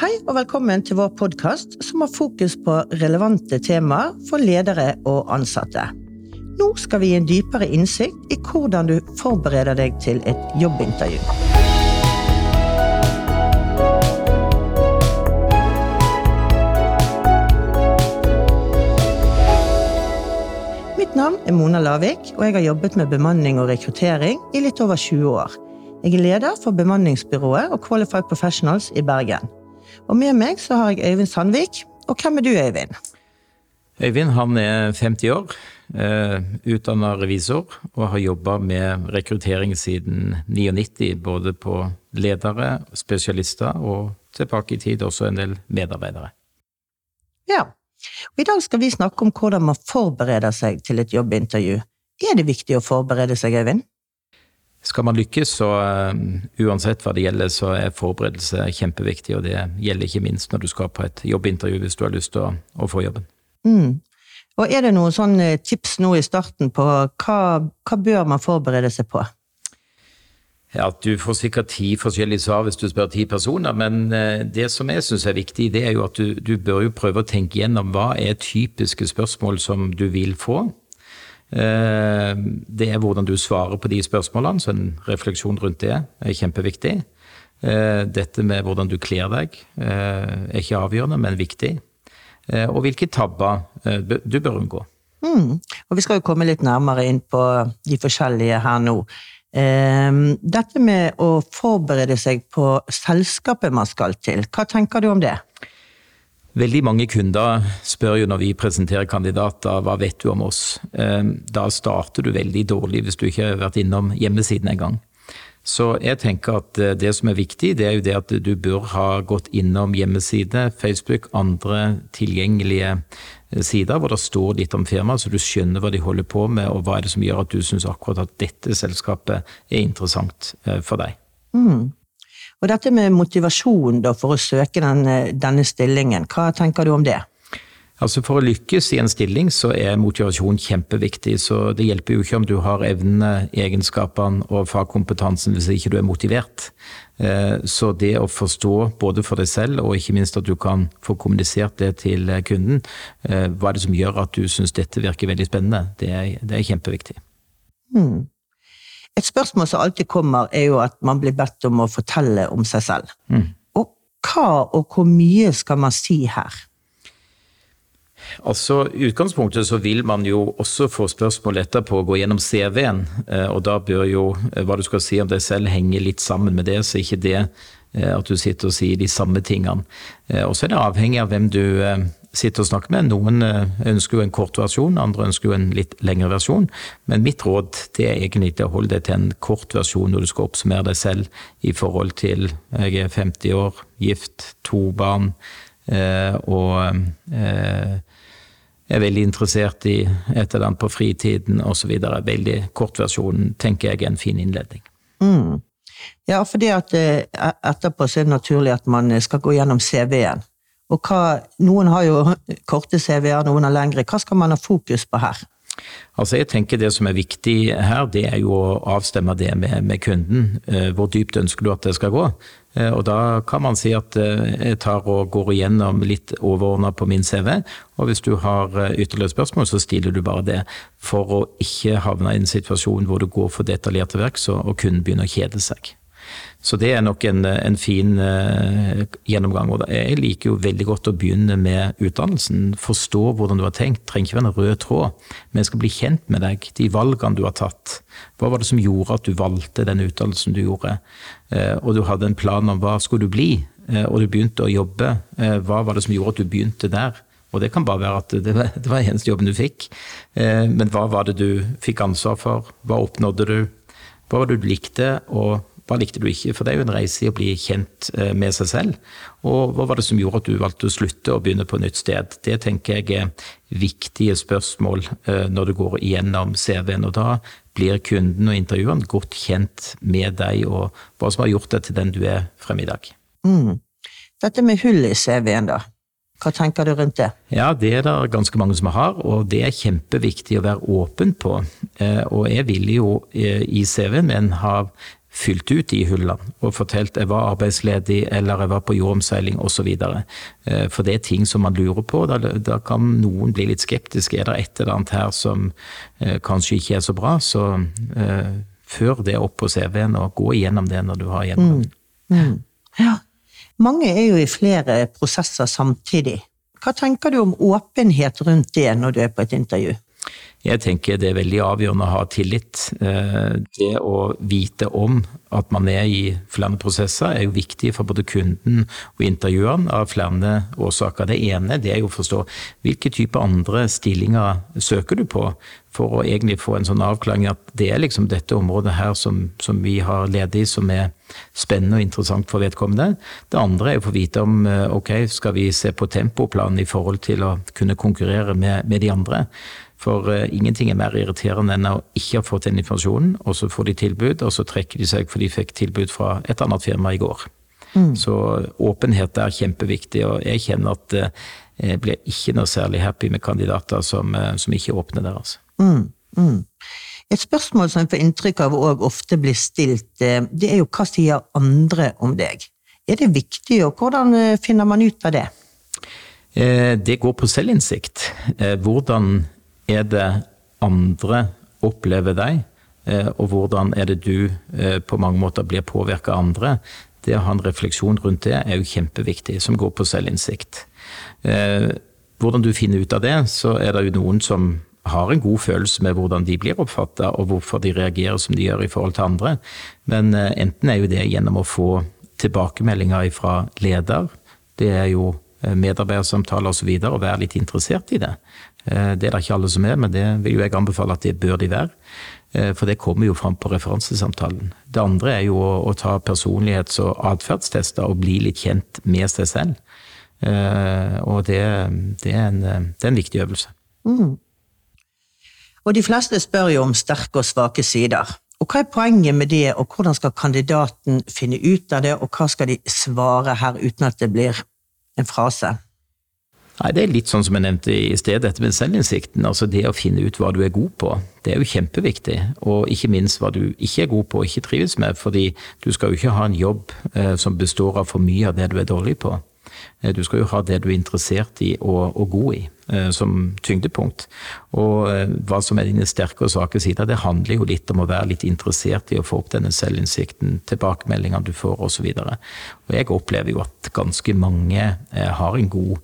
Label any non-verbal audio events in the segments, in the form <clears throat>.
Hei og velkommen til vår podkast som har fokus på relevante temaer for ledere og ansatte. Nå skal vi gi en dypere innsikt i hvordan du forbereder deg til et jobbintervju. Mitt navn er Mona Lavik, og jeg har jobbet med bemanning og rekruttering i litt over 20 år. Jeg er leder for bemanningsbyrået og Qualified Professionals i Bergen. Og med meg så har jeg Øyvind Sandvik. Og hvem er du, Øyvind? Øyvind han er 50 år, eh, utdanna revisor og har jobba med rekruttering siden 99, både på ledere, spesialister og tilbake i tid også en del medarbeidere. Ja, og I dag skal vi snakke om hvordan man forbereder seg til et jobbintervju. Er det viktig å forberede seg, Øyvind? Skal man lykkes, så uh, uansett hva det gjelder, så er forberedelse kjempeviktig. Og det gjelder ikke minst når du skal på et jobbintervju hvis du har lyst til å, å få jobben. Mm. Og Er det noen sånne tips nå i starten på hva, hva bør man forberede seg på? Ja, Du får sikkert ti forskjellige svar hvis du spør ti personer, men uh, det som jeg syns er viktig, det er jo at du, du bør jo prøve å tenke gjennom hva er typiske spørsmål som du vil få. Eh, det er hvordan du svarer på de spørsmålene, så en refleksjon rundt det er kjempeviktig. Eh, dette med hvordan du kler deg eh, er ikke avgjørende, men viktig. Og hvilke tabber du bør unngå. Mm. Og vi skal jo komme litt nærmere inn på de forskjellige her nå. Dette med å forberede seg på selskapet man skal til, hva tenker du om det? Veldig mange kunder spør jo når vi presenterer kandidater hva vet du om oss. Ehm, da starter du veldig dårlig hvis du ikke har vært innom hjemmesiden engang. Så jeg tenker at eh, det som er viktig, det er jo det at du bør ha gått innom hjemmeside, Facebook, andre tilgjengelige eh, sider hvor det står litt om firmaet, så du skjønner hva de holder på med, og hva er det som gjør at du syns akkurat at dette selskapet er interessant eh, for deg. Mm. Og dette med motivasjon da, for å søke denne, denne stillingen, hva tenker du om det? Altså For å lykkes i en stilling så er motivasjon kjempeviktig. så Det hjelper jo ikke om du har evnene, egenskapene og fagkompetansen hvis ikke du er motivert. Eh, så det å forstå både for deg selv og ikke minst at du kan få kommunisert det til kunden, eh, hva er det som gjør at du syns dette virker veldig spennende, det er, det er kjempeviktig. Hmm. Et spørsmål som alltid kommer, er jo at man blir bedt om å fortelle om seg selv. Mm. Og hva og hvor mye skal man si her? Altså, I utgangspunktet så vil man jo også få spørsmål etterpå å gå gjennom CV-en. Eh, og da bør jo eh, hva du skal si om deg selv henge litt sammen med det, så ikke det eh, at du sitter og sier de samme tingene. Og så er det avhengig av hvem du sitte og snakke med. Noen eh, ønsker jo en kort versjon, andre ønsker jo en litt lengre versjon. Men mitt råd det er egentlig å holde deg til en kort versjon når du skal oppsummere deg selv i forhold til jeg er 50 år, gift, to barn eh, og eh, er veldig interessert i et eller annet på fritiden osv. Veldig kort versjon tenker jeg er en fin innledning. Mm. Ja, fordi at etterpå så er det naturlig at man skal gå gjennom CV-en. Og hva, noen har jo korte CV-er, noen har lengre. Hva skal man ha fokus på her? Altså jeg tenker Det som er viktig her, det er jo å avstemme det med, med kunden. Eh, hvor dypt ønsker du at det skal gå? Eh, og Da kan man si at eh, jeg tar og går igjennom litt overordna på min CV. Og hvis du har ytterligere spørsmål, så stiller du bare det. For å ikke havne i en situasjon hvor du går for detaljerte verk, og kunden begynner å kjede seg. Så det er nok en, en fin uh, gjennomgang. Og jeg liker jo veldig godt å begynne med utdannelsen. Forstå hvordan du har tenkt. Trenger ikke være en rød tråd, men jeg skal bli kjent med deg. De valgene du har tatt. Hva var det som gjorde at du valgte den utdannelsen du gjorde? Uh, og du hadde en plan om hva skulle du bli, uh, og du begynte å jobbe. hva var det som gjorde at du begynte der? Og det kan bare være at det var, det var eneste jobben du fikk. Men hva var det du fikk ansvar for? Hva oppnådde du? Hva var det du likte, og hva likte du ikke? For det er jo en reise i å bli kjent eh, med seg selv. Og hva var det som gjorde at du valgte å slutte og begynne på et nytt sted? Det tenker jeg er viktige spørsmål eh, når du går igjennom CV-en. Og da blir kunden og intervjueren godt kjent med deg og hva som har gjort deg til den du er frem i dag. Mm. Dette med hull i CV-en, da. Hva tenker du rundt det? Ja, Det er det ganske mange som har, og det er kjempeviktig å være åpen på. Eh, og jeg vil jo i CV-en min ha fylt ut de hullene og fortalt jeg var arbeidsledig eller jeg var på jordomseiling osv. Eh, for det er ting som man lurer på. Da, da, kan noen bli litt skeptiske. Er det et eller annet her som eh, kanskje ikke er så bra? Så eh, før det opp på CV-en og gå igjennom det når du har gjennomgang. Mm. Mm. Ja. Mange er jo i flere prosesser samtidig. Hva tenker du om åpenhet rundt det når du er på et intervju? Jeg tenker det er veldig avgjørende å ha tillit. Eh, det å vite om at man er i flere prosesser er jo viktig for både kunden og intervjueren av flere årsaker. Det ene det er jo å forstå hvilke type andre stillinger søker du på, for å egentlig få en sånn avklaring at det er liksom dette området her som, som vi har ledig som er spennende og interessant for vedkommende. Det andre er å få vite om eh, ok, skal vi se på tempoplanen i forhold til å kunne konkurrere med, med de andre. For uh, ingenting er mer irriterende enn å ikke ha fått den informasjonen, og så får de tilbud, og så trekker de seg for de fikk tilbud fra et annet firma i går. Mm. Så åpenhet er kjempeviktig, og jeg kjenner at uh, jeg blir ikke noe særlig happy med kandidater som, uh, som ikke åpner der. Mm. Mm. Et spørsmål som jeg får inntrykk av òg ofte blir stilt, det er jo hva sier andre om deg? Er det viktig, og hvordan finner man ut av det? Det går på selvinnsikt. Hvordan er det andre opplever deg, eh, og hvordan er det du eh, på mange måter blir påvirka av andre. Det å ha en refleksjon rundt det er jo kjempeviktig, som går på selvinnsikt. Eh, hvordan du finner ut av det, så er det jo noen som har en god følelse med hvordan de blir oppfatta, og hvorfor de reagerer som de gjør i forhold til andre. Men enten er jo det gjennom å få tilbakemeldinger fra leder, det er jo medarbeidersamtaler osv., og, og være litt interessert i det. Eh, det er det ikke alle som er, men det vil jo jeg anbefale at det bør de være. Eh, for det kommer jo fram på referansesamtalen. Det andre er jo å, ta personlighets- og atferdstester og bli litt kjent med seg selv. Eh, og det, det, er, en, det er, en, viktig øvelse. Mm. Og de fleste spør jo om sterke og svake sider. Og hva er poenget med det, og hvordan skal kandidaten finne ut av det, og hva skal de svare her uten at det blir en frase? Nei, Det er litt sånn som jeg nevnte i sted, dette med selvinnsikten. Altså det å finne ut hva du er god på. Det er jo kjempeviktig. Og ikke minst hva du ikke er god på og ikke trives med. Fordi du skal jo ikke ha en jobb eh, som består av for mye av det du er dårlig på. Eh, du skal jo ha det du er interessert i og, og god i, som tyngdepunkt. Og eh, hva som er dine sterke og svake sider, det handler jo litt om å være litt interessert i å få opp denne selvinnsikten, tilbakemeldingene du får osv. Og, og jeg opplever jo at ganske mange eh, har en god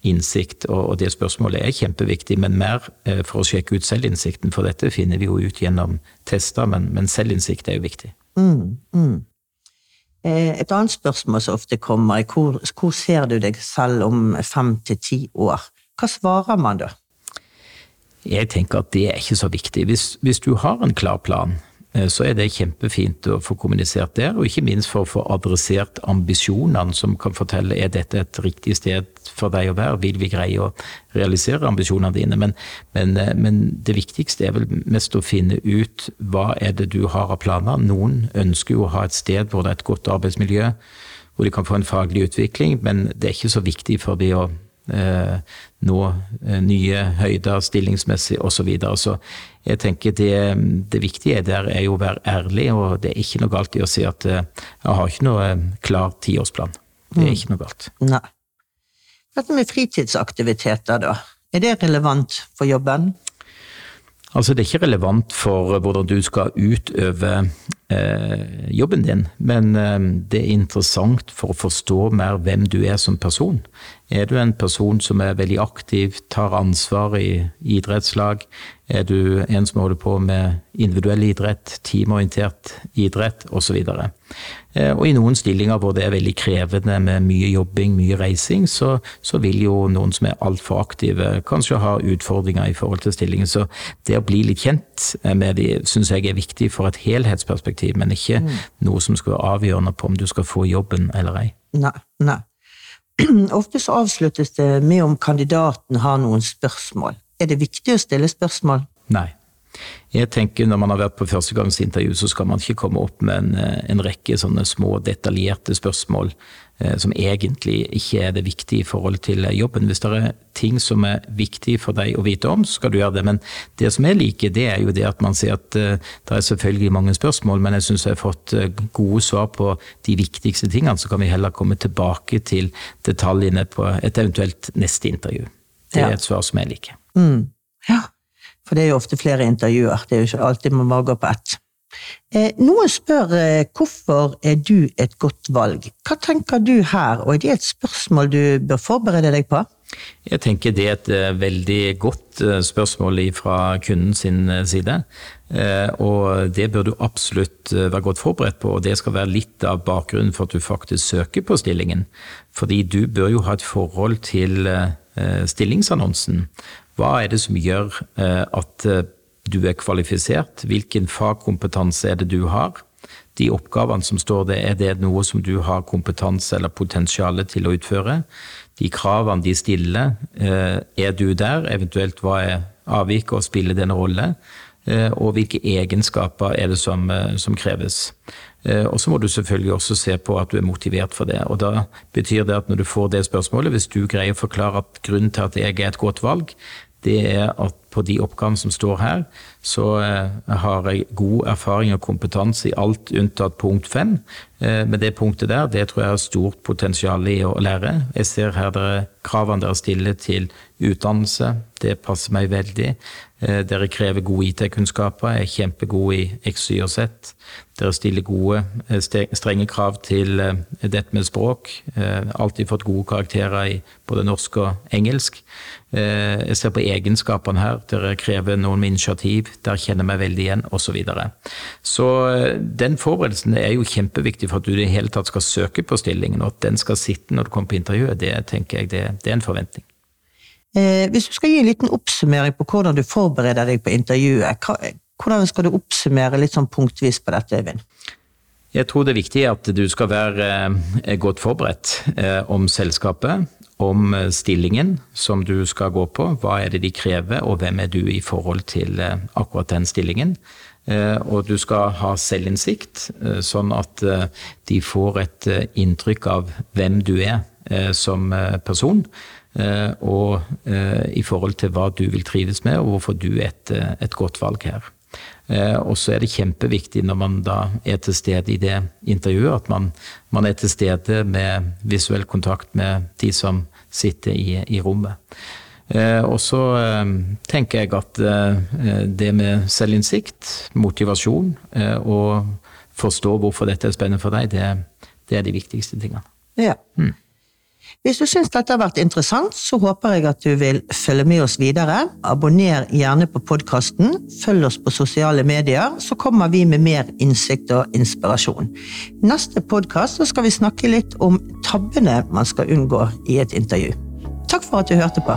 innsikt, og det spørsmålet er kjempeviktig, men mer eh, for å sjekke ut selvinnsikten. For dette finner vi jo ut gjennom tester, men, men selvinnsikt er jo viktig. Mm, mm. Eh, et annet spørsmål som ofte kommer, er hvor, hvor ser du deg selv om fem til ti år? Hva svarer man da? Jeg tenker at det er ikke så viktig. Hvis, hvis du har en klar plan, Eh, så er det kjempefint å få kommunisert der, og ikke minst for å få adressert ambisjonene, som kan fortelle er dette et riktig sted for deg å være, vil vi greie å realisere ambisjonene dine. Men, men, eh, men det viktigste er vel mest å finne ut hva er det du har av planer. Noen ønsker jo å ha et sted hvor det er et godt arbeidsmiljø, hvor de kan få en faglig utvikling, men det er ikke så viktig for de å nå eh, nye høyder stillingsmessig osv. Så, videre. så jeg tenker det, det, viktige der er jo å være ærlig, og det er ikke noe galt i å si at eh, jeg har ikke noe klar tiårsplan. Det er mm. ikke noe galt. Nei. Dette med fritidsaktiviteter, da. Er det relevant for jobben? Altså, det er ikke relevant for hvordan du skal utøve eh, jobben din, men eh, det er interessant for å forstå mer hvem du er som person. Er du en person som er veldig aktiv, tar ansvar i idrettslag? Er du en som holder på med individuell idrett, teamorientert idrett osv.? Og, eh, og i noen stillinger hvor det er veldig krevende med mye jobbing, mye reising, så, så vil jo noen som er altfor aktive, kanskje ha utfordringer i forhold til stillingen. Så det å bli litt kjent med de syns jeg er viktig for et helhetsperspektiv, men ikke mm. noe som skal være avgjørende på om du skal få jobben eller ei. Nei, nei. <clears throat> Ofte så avsluttes det med om kandidaten har noen spørsmål. Er det viktig å stille spørsmål? Nei. Jeg tenker Når man har vært på førstegangsintervju, så skal man ikke komme opp med en, en rekke sånne små, detaljerte spørsmål eh, som egentlig ikke er det viktige i forhold til jobben. Hvis det er ting som er viktig for deg å vite om, så skal du gjøre det. Men det som jeg liker, det er jo det at man sier at eh, det er selvfølgelig mange spørsmål, men jeg syns jeg har fått eh, gode svar på de viktigste tingene. Så kan vi heller komme tilbake til detaljene på et eventuelt neste intervju. Det er et svar som jeg liker. Mm. Ja. For det er jo ofte flere intervjuer, det er jo ikke alltid man bare går på ett. Eh, noen spør eh, hvorfor er du et godt valg. Hva tenker du her, og er det et spørsmål du bør forberede deg på? Jeg tenker det er et uh, veldig godt spørsmål fra kunden sin side. Og det bør du absolutt være godt forberedt på, og det skal være litt av bakgrunnen for at du faktisk søker på stillingen. Fordi du bør jo ha et forhold til stillingsannonsen. Hva er det som gjør eh, at eh, du er kvalifisert? Hvilken fagkompetanse er det du har? De oppgavene som står der, er det noe som du har kompetanse eller potensial til å utføre? De kravene de stiller, eh, er du der? Eventuelt hva er avviket og spiller den rolle? Og hvilke egenskaper er det som, som kreves? Og så må du selvfølgelig også se på at du er motivert for det. Og da betyr det at når du får det spørsmålet, hvis du greier å forklare at grunnen til at jeg er et godt valg, det er at på de oppgavene som står her, så eh, har jeg god erfaring og kompetanse i alt unntatt punkt fem. Eh, med det punktet der, det tror jeg har stort potensial i å lære. Jeg ser her dere, kravene dere stiller til utdannelse, det passer meg veldig. Eh, dere krever gode IT-kunnskaper, jeg er kjempegod i X, Y og Z. Dere stiller gode, strenge krav til dette med språk. Alltid fått gode karakterer i både norsk og engelsk. Jeg ser på egenskapene her dere krever noen med initiativ, der kjenner meg veldig igjen, osv. Så, videre. så eh, den forberedelsen er jo kjempeviktig for at du i det hele tatt skal søke på stillingen, og at den skal sitte når du kommer på intervjuet, det tenker jeg det, det er en forventning. Eh, hvis du skal gi en liten oppsummering på hvordan du forbereder deg på intervjuet, hvordan skal du oppsummere litt sånn punktvis på dette, Øyvind? Jeg tror det er viktig at du skal være eh, godt forberedt eh, om selskapet, om eh, stillingen som du skal gå på. Hva er det de krever, og hvem er du i forhold til akkurat den stillingen. Og du skal ha selvinnsikt, sånn at de får et inntrykk av hvem du er som person. Og i forhold til hva du vil trives med, og hvorfor du er et, et godt valg her. Eh, og så er det kjempeviktig når man da er til stede i det intervjuet, at man, man er til stede med visuell kontakt med de som sitter i, i rommet. Eh, og så eh, tenker jeg at det med selvinnsikt, motivasjon og forstå hvorfor dette er spennende for deg, det, det er de viktigste tingene. Ja. Mm. Hvis du syns dette har vært interessant, så håper jeg at du vil følge med oss videre. Abonner gjerne på podkasten, følg oss på sosiale medier, så kommer vi med mer innsikt og inspirasjon. Neste podkast skal vi snakke litt om tabbene man skal unngå i et intervju. Takk for at du hørte på.